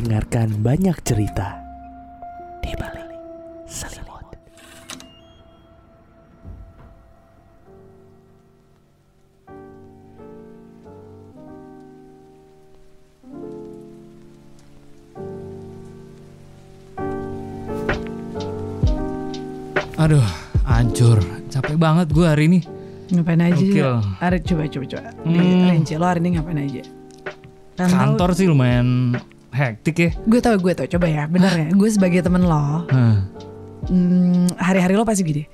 dengarkan banyak cerita di balik selimut. Aduh, hancur. Capek banget gue hari ini. Ngapain aja? Gokil. Coba coba coba. Di Hmm. rinci lo hari ini ngapain aja? Kantor sih lumayan hektik ya. Gue tau gue tau coba ya bener ya. Gue sebagai temen lo, hmm, hari-hari lo pasti gini.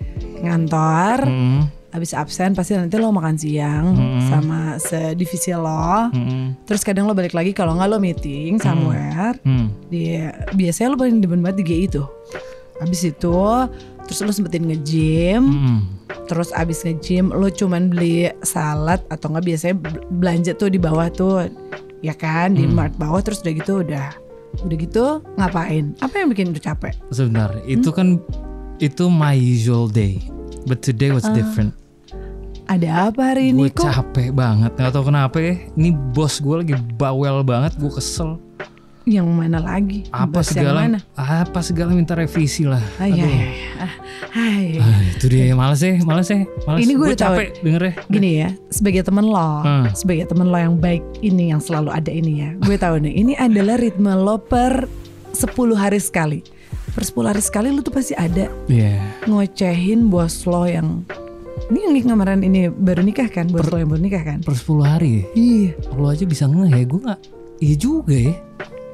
Ngantor, Hmm, habis absen pasti nanti lo makan siang Hmm. sama sedivisi lo. hmm, Terus kadang lo balik lagi kalau nggak lo meeting somewhere. hmm. Di biasanya lo paling demen banget di GI tuh. Habis itu terus lo sempetin nge-gym. hmm. Terus abis nge-gym lo cuman beli salad atau nggak biasanya bel- belanja tuh di bawah tuh ya kan di Hmm. bawah terus udah gitu udah udah gitu ngapain? Apa yang bikin lu capek? Sebentar, itu kan itu my usual day. But today was Ah, different. Ada apa hari ini Gue kok? capek banget. Gak tau kenapa ya. Ini bos gue lagi bawel banget. Gue kesel. Yang mana lagi? Apa segala mana? apa segala minta revisi lah. Ay, Aduh. Ah, ay. Ah, itu dia males ya, males ya, males. Ini gue udah capek dengernya. Gini ya, sebagai temen lo, Hmm. sebagai temen lo yang baik ini yang selalu ada ini ya. Gue tahu nih, ini adalah ritme lo per 10 hari sekali. Per 10 hari sekali lu tuh pasti ada Iya. ngocehin bos lo yang ini yang kemarin ini baru nikah kan bos lo yang baru nikah kan Per 10 hari ya. iya Lo aja bisa ngeh ya, gue gak Iya juga ya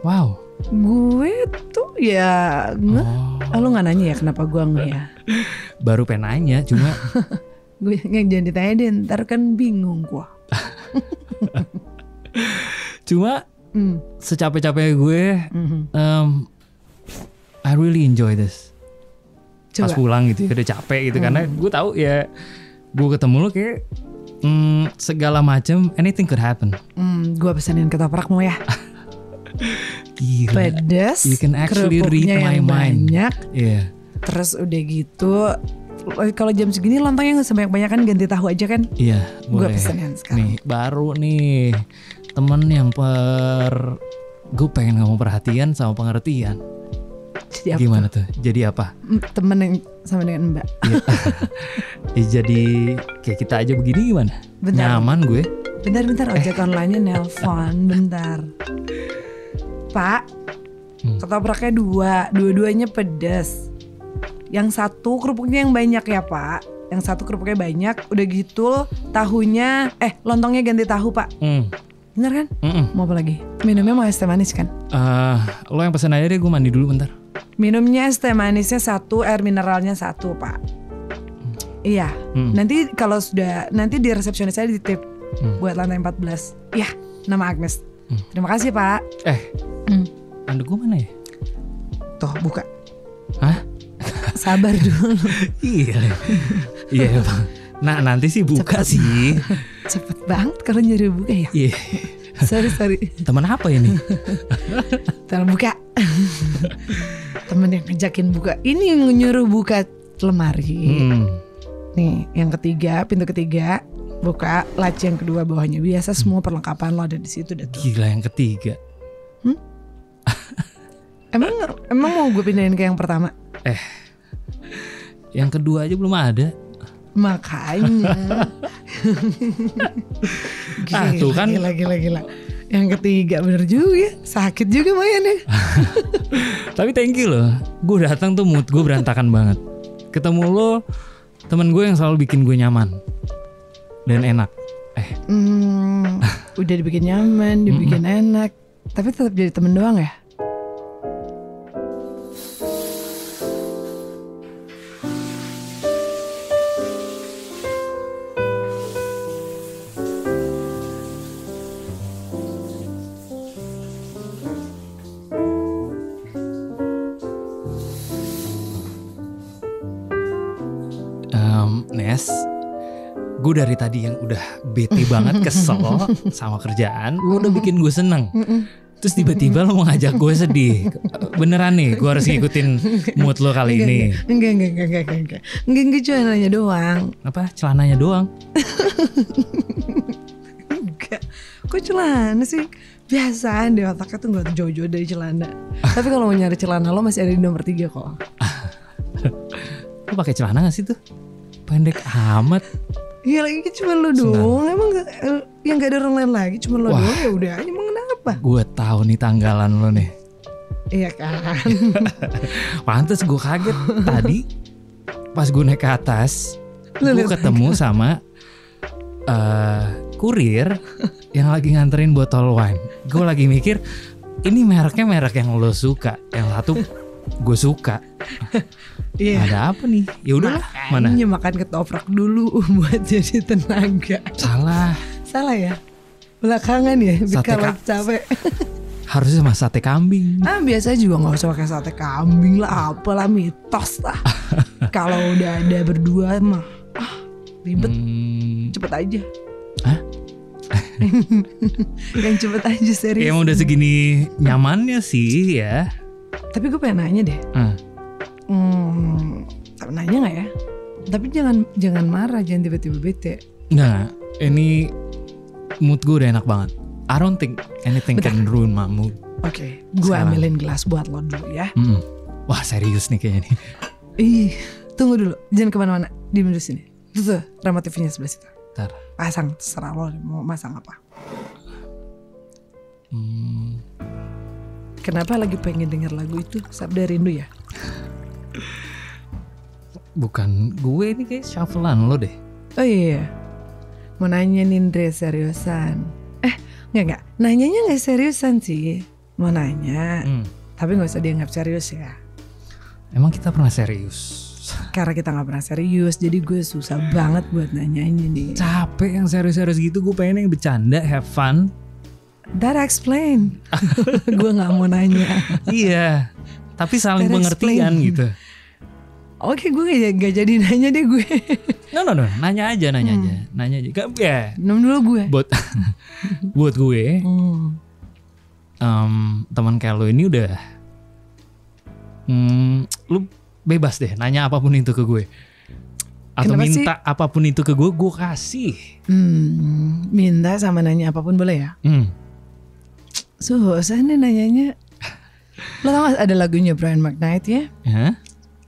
Wow. Gue tuh ya nge oh, Ah, lo nggak nanya ya kenapa gue nge ya? Baru pengen nanya Cuma gue nggak jangan ditanya deh ntar kan bingung gue Cuma hmm. secapek-capek gue mhm. um, I really enjoy this. Pas coba pulang gitu ya Udah capek gitu Karena gue tahu ya Gue ketemu lo kayak mm, Segala macam Anything could happen. Hmm, gue pesenin ketoprak mau ya Gila. Pedas You can actually read my yang mind. banyak. Iya terus udah gitu kalau jam segini lontongnya nggak sebanyak banyak kan ganti tahu aja kan? Iya gue pesenin sekarang. Nih baru nih Temen yang per Gue pengen ngomong perhatian sama pengertian. Jadi apa Gimana tuh? Jadi apa? Temen yang sama dengan mbak. Ya, jadi kayak kita aja begini gimana? Bentar. Nyaman gue. Bentar-bentar ojek online-nya nelpon. Bentar. Pak, Hmm. ketopraknya dua, dua-duanya pedas. Yang satu kerupuknya yang banyak ya Pak. Yang satu kerupuknya banyak, udah gitu tahunya, eh lontongnya ganti tahu Pak. hmm. Bener kan? Mm-mm. Mau apa lagi? Minumnya mau es teh manis kan? Eh, Lo yang pesen aja deh gue mandi dulu bentar Minumnya es teh manisnya satu, air mineralnya satu Pak. Iya, Hmm. nanti kalau sudah, nanti di resepsionis saya ditip Hmm. buat lantai 14. Iya, nama Agnes. Hmm. Terima kasih Pak. Eh Hmm. Anda gue mana ya? Tuh buka. Hah? Sabar dulu. Iya Iya bang Nah nanti sih buka sih Cepet banget kalau nyuruh buka ya. Iya Sorry sorry. Teman apa ini? Temen buka. Temen yang ngajakin buka. Ini yang nyuruh buka lemari. Hmm. Nih yang ketiga pintu ketiga buka laci yang kedua bawahnya biasa semua perlengkapan lo ada di situ dah tuh. Gila yang ketiga Emang emang mau gue pindahin ke yang pertama? Yang kedua aja belum ada Makanya. Ah, tuh kan. Gila, gila, gila. Yang ketiga bener juga. Sakit juga Mayan ya. Tapi thank you loh Gue datang tuh mood gue berantakan banget Ketemu lo Temen gue yang selalu bikin gue nyaman Dan enak Eh Hmm, udah dibikin nyaman, dibikin enak. Tapi tetap jadi temen doang ya? Gue dari tadi yang udah bete banget kesel sama kerjaan Lo udah bikin gue seneng Terus tiba-tiba lo mau ngajak gue sedih Beneran nih gue harus ngikutin mood lo kali ini Enggak, enggak, enggak, enggak, enggak, enggak. Enggak, enggak cuma nanya doang. Apa celananya doang Enggak. Kok celana sih? Biasaan deh otaknya tuh nggak jauh-jauh dari celana. Tapi kalau mau nyari celana lo masih ada di nomor tiga kok. Lu pakai celana gak sih tuh? Pendek amat. Iya lagi kan cuma lo doang. Emang gak, eh, yang gak ada orang lain lagi cuma lo doang ya udah emang kenapa? Gue tahu nih tanggalan lo nih. Iya kan. Pantes gue kaget tadi pas gue naik ke atas, Lu gue ketemu sama eh kurir yang lagi nganterin botol wine. Gue lagi mikir ini mereknya merek yang lo suka, yang satu gue suka. Iya. Ada apa nih? Ya udah mana? Makan ketoprak dulu buat jadi tenaga. Salah. Salah ya? Belakangan ya, kalau ka- capek. Harusnya sama sate kambing. Ah biasa juga nggak usah pakai sate kambing lah, apalah mitos lah. Kalau udah ada berdua mah, ah ribet, Hmm, cepet aja. Hah? Yang cepet aja ya serius. emang udah segini nyamannya sih ya. Tapi gue pengen nanya deh, hmm, tapi nanya nggak ya? Tapi jangan jangan marah, jangan tiba-tiba bete. Nggak, ini mood gue udah enak banget. I don't think anything can ruin my mood. Oke, gue Sekarang. ambilin gelas buat lo dulu ya. Mm. Wah serius nih kayaknya nih. Ih, tunggu dulu, jangan ke mana-mana, di sini. Tuh, tuh remote TV-nya sebelah situ. Ntar. Pasang, terserah lo mau masang apa. Kenapa lagi pengen denger lagu itu? Sabda Rindu ya? bukan gue ini kayak shufflean lo deh. Oh iya, iya. mau nanya Nindre seriusan. Eh, nggak nggak, nanyanya nggak seriusan sih. Mau nanya, Hmm. tapi nggak usah dianggap serius ya. Emang kita pernah serius? Karena kita nggak pernah serius, jadi gue susah banget buat nanyanya nih. Capek yang serius-serius gitu. Gue pengen yang bercanda, have fun. That explain. gue nggak mau nanya. iya. Tapi saling That pengertian explain. gitu. Oke, gue nggak nggak jadi nanya deh gue. No no no, nanya aja, nanya aja, nanya aja. Gak, ya, Nom dulu gue. buat buat gue, Hmm. em, teman kayak lo ini udah, hmm, lu bebas deh, nanya apa pun itu ke gue. Atau Kenapa sih? minta apa pun itu ke gue, gue kasih. Hmm, minta sama nanya apa pun boleh ya? Hmm. Susah nih nanyanya. Lo tau gak ada lagunya Brian McKnight ya? Hah?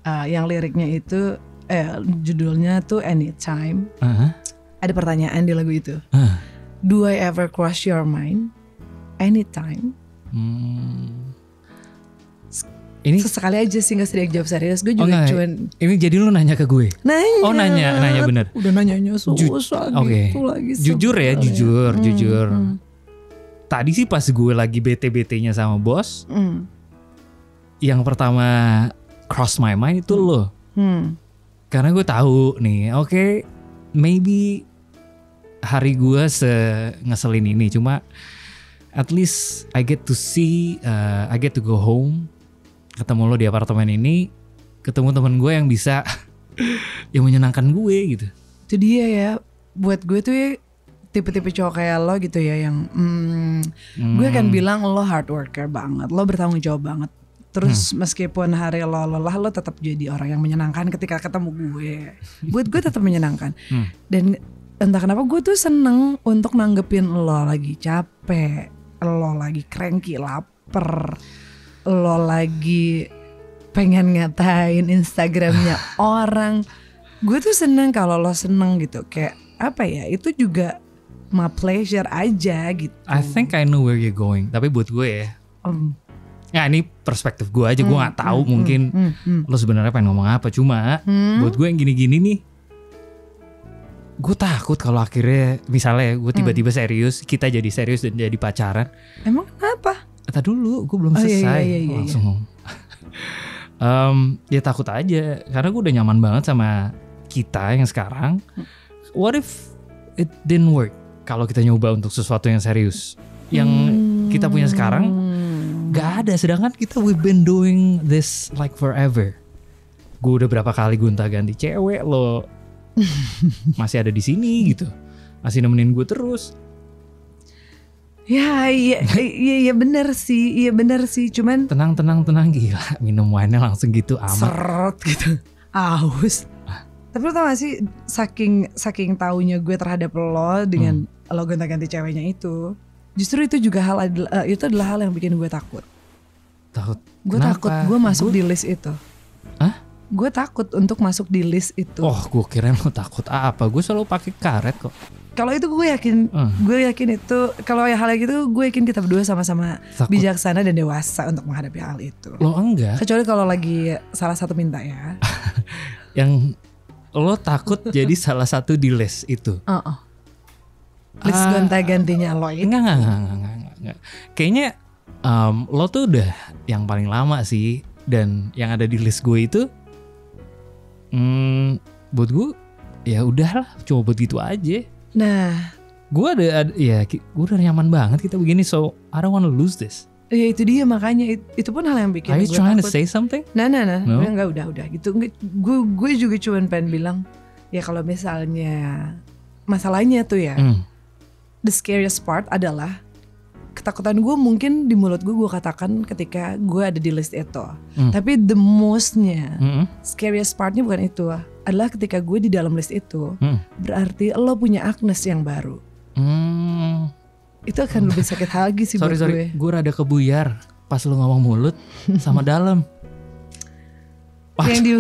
Ah, yang liriknya itu eh judulnya tuh Anytime. Hah? Ada pertanyaan di lagu itu. Hah? Do I ever cross your mind? Anytime. Hmm. Ini Sesekali aja sih gak sering jawab serius. Gue Oh, juga nggak. cuman ini jadi lu nanya ke gue. nanya. Oh, nanya, nanya bener. Udah nanyanya Ju- susah Oke. gitu lagi. Jujur ya, jujur, Hmm, jujur. hmm, Tadi sih pas gue lagi bete-betenya sama bos, hmm, yang pertama cross my mind itu lo. hmm. Karena gue tahu nih, oke, maybe hari gue se ngeselin ini, cuma at least I get to see, uh, I get to go home, ketemu lo di apartemen ini, ketemu temen gue yang bisa yang menyenangkan gue gitu. Itu dia ya. Buat gue tuh ya tipe-tipe cowok kayak lo gitu ya yang hmm, gue akan Hmm. bilang lo hard worker banget, lo bertanggung jawab banget. Terus Hmm. meskipun hari lo lelah, lo tetap jadi orang yang menyenangkan ketika ketemu gue. Buat gue tetap menyenangkan. Hmm. Dan entah kenapa gue tuh seneng untuk nanggepin lo lagi capek, lo lagi cranky, lapar, lo lagi pengen ngatain Instagramnya orang. Gue tuh seneng kalau lo seneng gitu. Kayak apa ya? Itu juga my pleasure aja gitu. I think I know where you're going. Tapi buat gue ya, Um, ya ini perspektif gue aja. Gue nggak tahu mungkin hmm, hmm, lo sebenarnya pengen ngomong apa. Cuma hmm. buat gue yang gini-gini nih, gue takut kalau akhirnya misalnya gue tiba-tiba serius, kita jadi serius dan jadi pacaran. Emang kenapa? Kata dulu, gue belum Oh, iya, selesai. iya, iya, iya, langsung. Em, ya takut aja, karena gue udah nyaman banget sama kita yang sekarang. What if it didn't work? Kalau kita nyoba untuk sesuatu yang serius, yang kita punya sekarang Hmm. Gak ada, sedangkan kita we've been doing this like forever. Gue udah berapa kali gonta ganti cewek lo masih ada di sini gitu, masih nemenin gue terus. Ya iya iya iya bener sih iya bener sih cuman Tenang tenang tenang gila, minum wine langsung gitu amat. seret gitu aus. Tapi lo tau gak sih saking saking taunya gue terhadap lo dengan lo gonta ganti ceweknya itu, Justru itu juga hal eh, itu adalah hal yang bikin gue takut. Takut. Gue Kenapa? takut gue masuk Gua- di list itu. Hah? Gue takut untuk masuk di list itu. Oh, gue kira lo takut apa? Gue selalu pakai karet kok. Kalau itu gue yakin, Hmm. gue yakin itu kalau hal yang gitu gue yakin kita berdua sama-sama bijaksana dan dewasa untuk menghadapi hal itu. Lo enggak? Kecuali kalau lagi salah satu minta ya. Yang lo takut jadi salah satu di list itu. Heeh. List Ah. gonta-gantinya lo itu. Enggak, enggak, enggak, enggak, enggak, enggak. Kayaknya em, lo tuh udah yang paling lama sih dan yang ada di list gue itu hmm, buat gue ya udahlah cuma buat gitu aja. Nah, Gue ada, ada ya gue udah nyaman banget kita begini so I don't wanna lose this. Ya itu dia makanya it- itu pun hal yang bikin Are you gue trying to takut. say something? Nah, nah, nah, No? enggak udah, udah gitu. Gue gue juga cuman pengen bilang ya kalau misalnya masalahnya tuh ya, Hmm. the scariest part adalah ketakutan gue mungkin di mulut gue gue katakan ketika gue ada di list itu. Hmm. Tapi the mostnya Mm-mm. scariest partnya bukan itu adalah ketika gue di dalam list itu Hmm. berarti lo punya Agnes yang baru. Hmm. Itu akan lebih sakit lagi sih Sorry buat sorry, gue. gue rada kebuyar pas lo ngomong mulut sama dalam. Wah, Yang di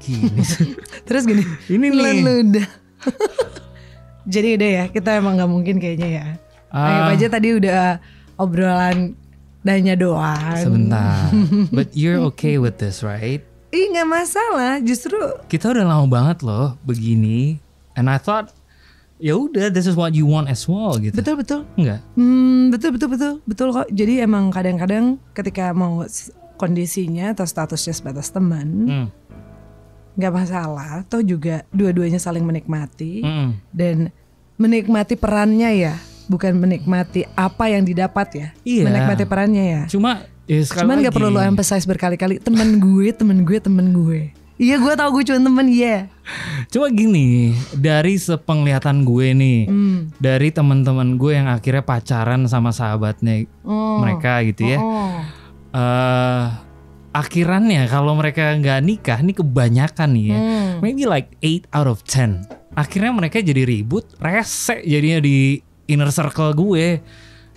gini terus gini. Ini nih. Ludah. Jadi udah ya, kita emang nggak mungkin kayaknya ya. Anggap Ah, aja tadi udah obrolan danya doang. Sebentar. But you're okay with this, right? Ih nggak masalah, justru Kita udah lama banget loh begini. And I thought ya udah this is what you want as well gitu. betul betul. Enggak. Hmm, betul betul betul betul kok. Jadi emang kadang-kadang ketika mau kondisinya atau statusnya sebatas teman, Hmm. nggak masalah. Toh juga dua-duanya saling menikmati Mm. dan menikmati perannya ya, bukan menikmati apa yang didapat ya. Iya. Menikmati perannya ya. Cuma ya Cuman nggak perlu lo emphasize berkali-kali temen gue, temen gue, temen gue. Iya gue tau gue cuma temen, iya. Cuma gini, dari sepenglihatan gue nih, Hmm. dari teman-teman gue yang akhirnya pacaran sama sahabatnya Oh. mereka gitu ya. Oh. eh akhirannya kalau mereka nggak nikah, ini kebanyakan nih ya. Hmm. Maybe like 8 out of 10. Akhirnya mereka jadi ribut, rese jadinya di inner circle gue.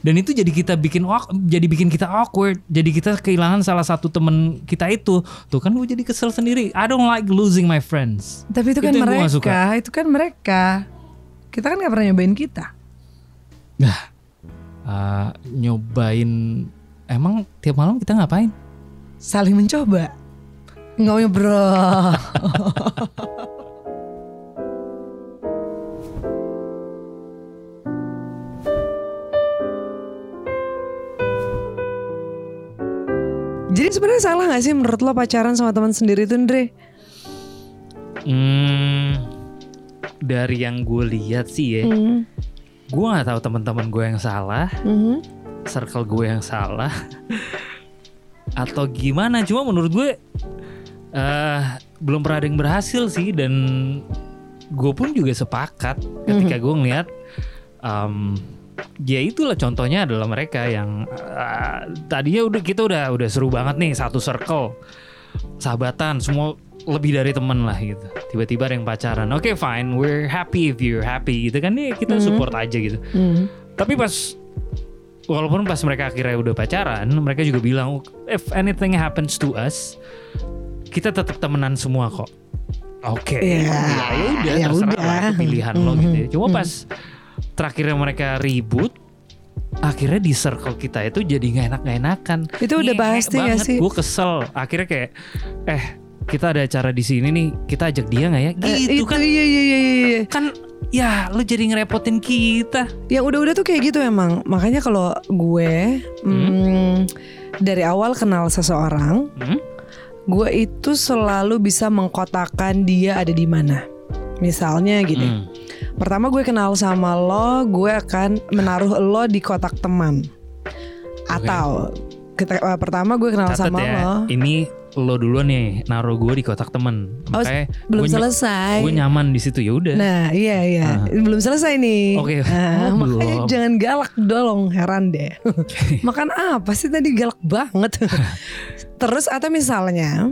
Dan itu jadi kita bikin jadi bikin kita awkward. Jadi kita kehilangan salah satu temen kita itu. Tuh kan gue jadi kesel sendiri. I don't like losing my friends. Tapi itu kan Itu nggak mereka, itu kan mereka. Kita kan gak pernah nyobain kita. Eh, nyobain emang tiap malam kita ngapain? Saling mencoba. Ngobrol. Jadi sebenarnya salah gak sih menurut lo pacaran sama teman sendiri tuh Andre? Hmm, dari yang gue lihat sih ya, Hmm. gue nggak tahu teman-teman gue yang salah, Mhm. circle gue yang salah, atau gimana. Cuma menurut gue eh belum pernah ada yang berhasil sih dan gue pun juga sepakat ketika gue ngeliat em, ya itulah contohnya adalah mereka yang eh, tadinya udah kita udah udah seru banget nih satu circle sahabatan semua lebih dari teman lah gitu. Tiba-tiba ada yang pacaran oke fine we're happy if you're happy gitu kan. Nih kita support aja gitu. Mhm. tapi pas walaupun pas mereka akhirnya udah pacaran mereka juga bilang if anything happens to us kita tetap temenan semua kok. Oke. Iya, ya udah ya terserah udah. lah itu pilihan lo gitu ya. Cuma pas terakhirnya mereka ribut akhirnya di circle kita itu jadi nggak enak nggak enakan Itu udah pasti nggak sih? gue kesel akhirnya kayak eh kita ada acara di sini nih kita ajak dia nggak ya Eh, gitu itu kan iya iya iya iya. kan ya lu jadi ngerepotin kita Yang udah-udah tuh kayak gitu emang. Makanya kalau gue hmm, dari awal kenal seseorang, Hmm? gue itu selalu bisa mengkotakkan dia ada di mana. Misalnya gini. Hmm. Pertama gue kenal sama lo, gue akan menaruh lo di kotak teman. Atau kita, eh, pertama gue kenal Catat sama ya, lo. ini lo dulu nih naruh gue di kotak temen. Oh, Makanya belum gue selesai. Gue nyaman di situ ya udah. Nah iya iya belum selesai nih. Oke. Nah, Oh, makanya belum. jangan galak dong heran deh. Makan apa sih tadi galak banget. Terus atau misalnya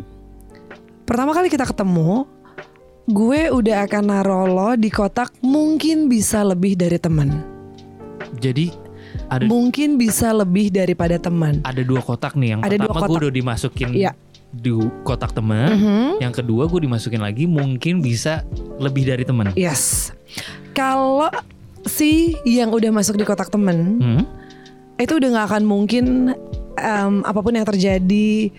pertama kali kita ketemu, gue udah akan naruh lo di kotak mungkin bisa lebih dari teman. Jadi Ada mungkin bisa lebih daripada teman. ada dua kotak nih. Yang Ada dua pertama gue kotak. udah dimasukin Iya. di kotak teman. Mhm. Yang kedua gue dimasukin lagi mungkin bisa lebih dari teman. Yes. Kalau si yang udah masuk di kotak temen Hmm? itu udah nggak akan mungkin em, apa pun yang terjadi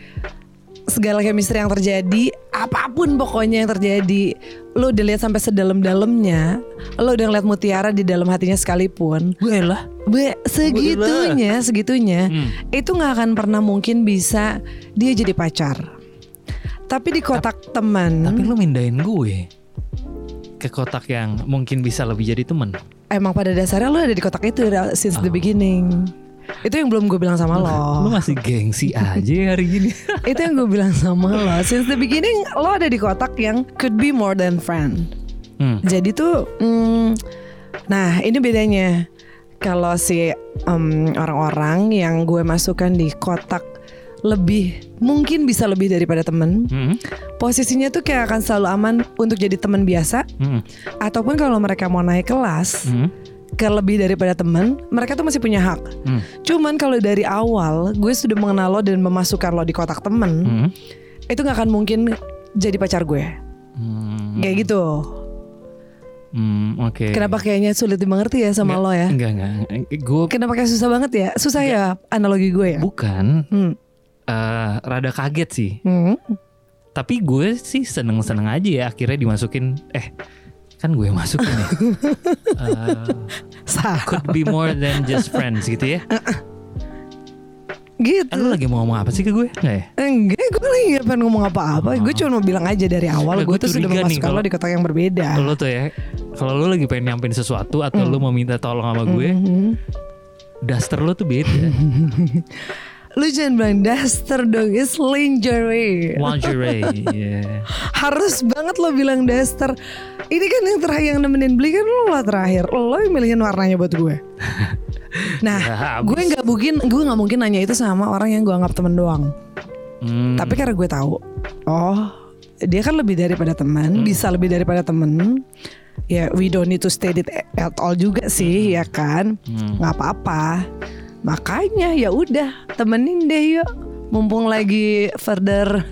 segala chemistry yang terjadi apa pun pokoknya yang terjadi lo udah lihat sampai sedalam-dalamnya lo udah ngeliat mutiara di dalam hatinya sekalipun Gue lah. Be, segitunya segitunya Hmm. itu nggak akan pernah mungkin bisa dia jadi pacar tapi di kotak teman Tapi lu mindahin gue ke kotak yang mungkin bisa lebih jadi teman. emang pada dasarnya lo ada di kotak itu since the beginning itu yang belum gue bilang sama Lu lo masih gengsi aja ya hari gini. itu yang gue bilang sama lo since the beginning lo ada di kotak yang could be more than friend Hmm. jadi tuh hmm, nah ini bedanya kalau si em, orang-orang yang gue masukkan di kotak lebih mungkin bisa lebih daripada temen Hmm. posisinya tuh kayak akan selalu aman untuk jadi teman biasa Hmm. ataupun kalau mereka mau naik kelas Hmm. Ke lebih daripada teman mereka tuh masih punya hak Hmm. cuman kalau dari awal gue sudah mengenal lo dan memasukkan lo di kotak temen Hmm. itu nggak akan mungkin jadi pacar gue Hmm. kayak gitu Hmm, Oke. kenapa kayaknya sulit dimengerti ya sama lo ya Enggak enggak. Gue kenapa kayak susah banget ya susah ya analogi gue ya bukan hmm. eh, rada kaget sih. Hmm. Tapi gue sih seneng-seneng aja ya akhirnya dimasukin. Eh kan gue masukin ya. Eh, Sah. could be more than just friends gitu ya. gitu Eh, Lu lagi mau ngomong apa sih ke gue? Enggak ya? Enggak, gue lagi gak pengen ngomong apa-apa Gue cuma mau bilang aja dari awal Gue tuh sudah memasukkan lo kalau- di kotak yang berbeda Lo tuh ya, kalau lu lagi pengen nyampein sesuatu atau lu mau minta tolong sama gue, Mhm. daster lu tuh beda. Lu jangan bilang daster dong It's lingerie. Lingerie, yeah. Harus banget lo bilang daster Ini kan yang terakhir yang nemenin beli kan lo lah terakhir. Lo yang milihin warnanya buat gue. Nah Ya, gue nggak mungkin Gue nggak mungkin nanya itu sama orang yang gue anggap temen doang. Hmm, Tapi karena gue tahu Oh dia kan lebih daripada teman Bisa lebih daripada temen. Ya we don't need to state it at all juga sih ya kan? Hmm. nggak apa-apa makanya ya udah temenin deh yuk mumpung lagi further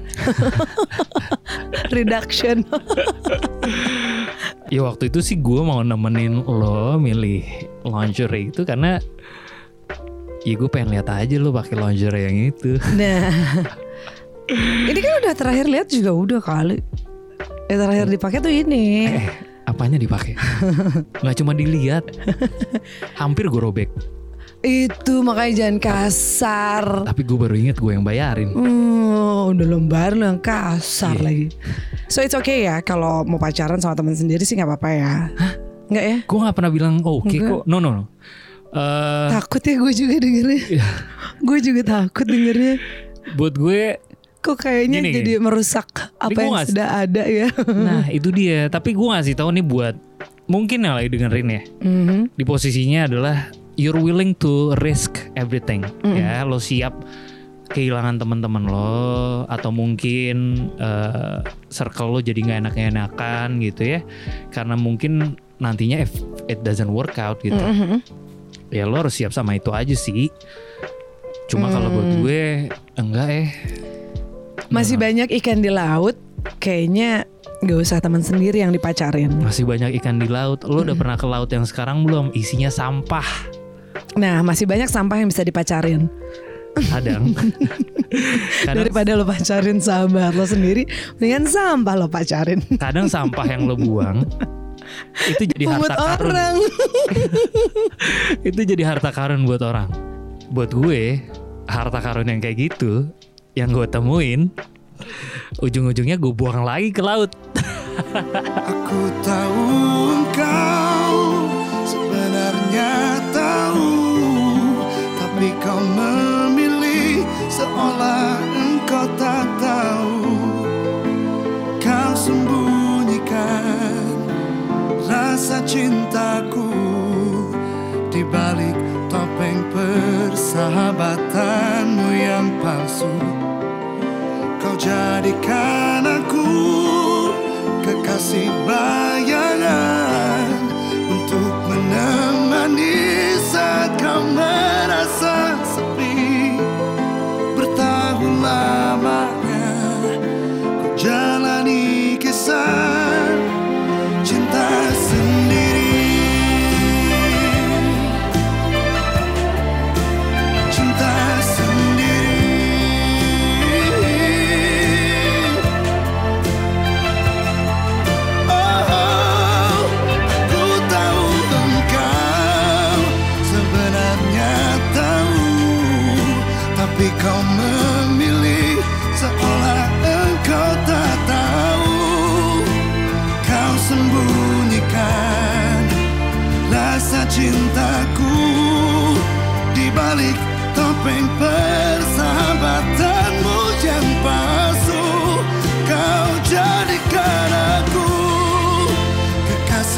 reduction Ya waktu itu sih gue mau nemenin lo milih lingerie itu karena ya gue pengen lihat aja lo pakai lingerie yang itu. nah ini kan udah terakhir lihat juga udah kali yang terakhir dipakai tuh ini Eh, apanya dipakai? Nggak cuma dilihat, hampir gue robek. Itu makanya jangan kasar Tapi gue baru inget gue yang bayarin. Hmm, udah lembar lo yang kasar Iya. lagi. So it's okay ya kalau mau pacaran sama teman sendiri sih nggak apa-apa ya. Nggak ya? Gue nggak pernah bilang oke Enggak. kok. No no no. Eh, Takut ya gue juga dengernya. Iya. gue juga takut dengernya. buat gue, Kok kayaknya Gini, jadi merusak apa yang nggak- sudah ada ya. nah itu dia. Tapi gue ngasih tahu nih buat mungkin yang lagi dengerin ya. Mhm. Di posisinya adalah you're willing to risk everything. Ya, lo siap kehilangan teman-teman lo atau mungkin eh, circle lo jadi nggak enak-enakan gitu ya. Karena mungkin nantinya if it doesn't work out gitu. Mhm. ya lo harus siap sama itu aja sih cuma kalau buat Hmm. gue enggak eh Masih banyak ikan di laut. Kayaknya gak usah teman sendiri yang dipacarin. masih banyak ikan di laut lo udah pernah ke laut yang sekarang belum isinya sampah Nah masih banyak sampah yang bisa dipacarin. kadang kadang, Daripada lo pacarin sahabat lo sendiri, mendingan sampah lo pacarin. kadang sampah yang lo buang itu jadi Buat harta karun orang. itu jadi harta karun buat orang buat gue harta karun yang kayak gitu yang gue temuin ujung-ujungnya gue buang lagi ke laut Aku tahu Tapi kau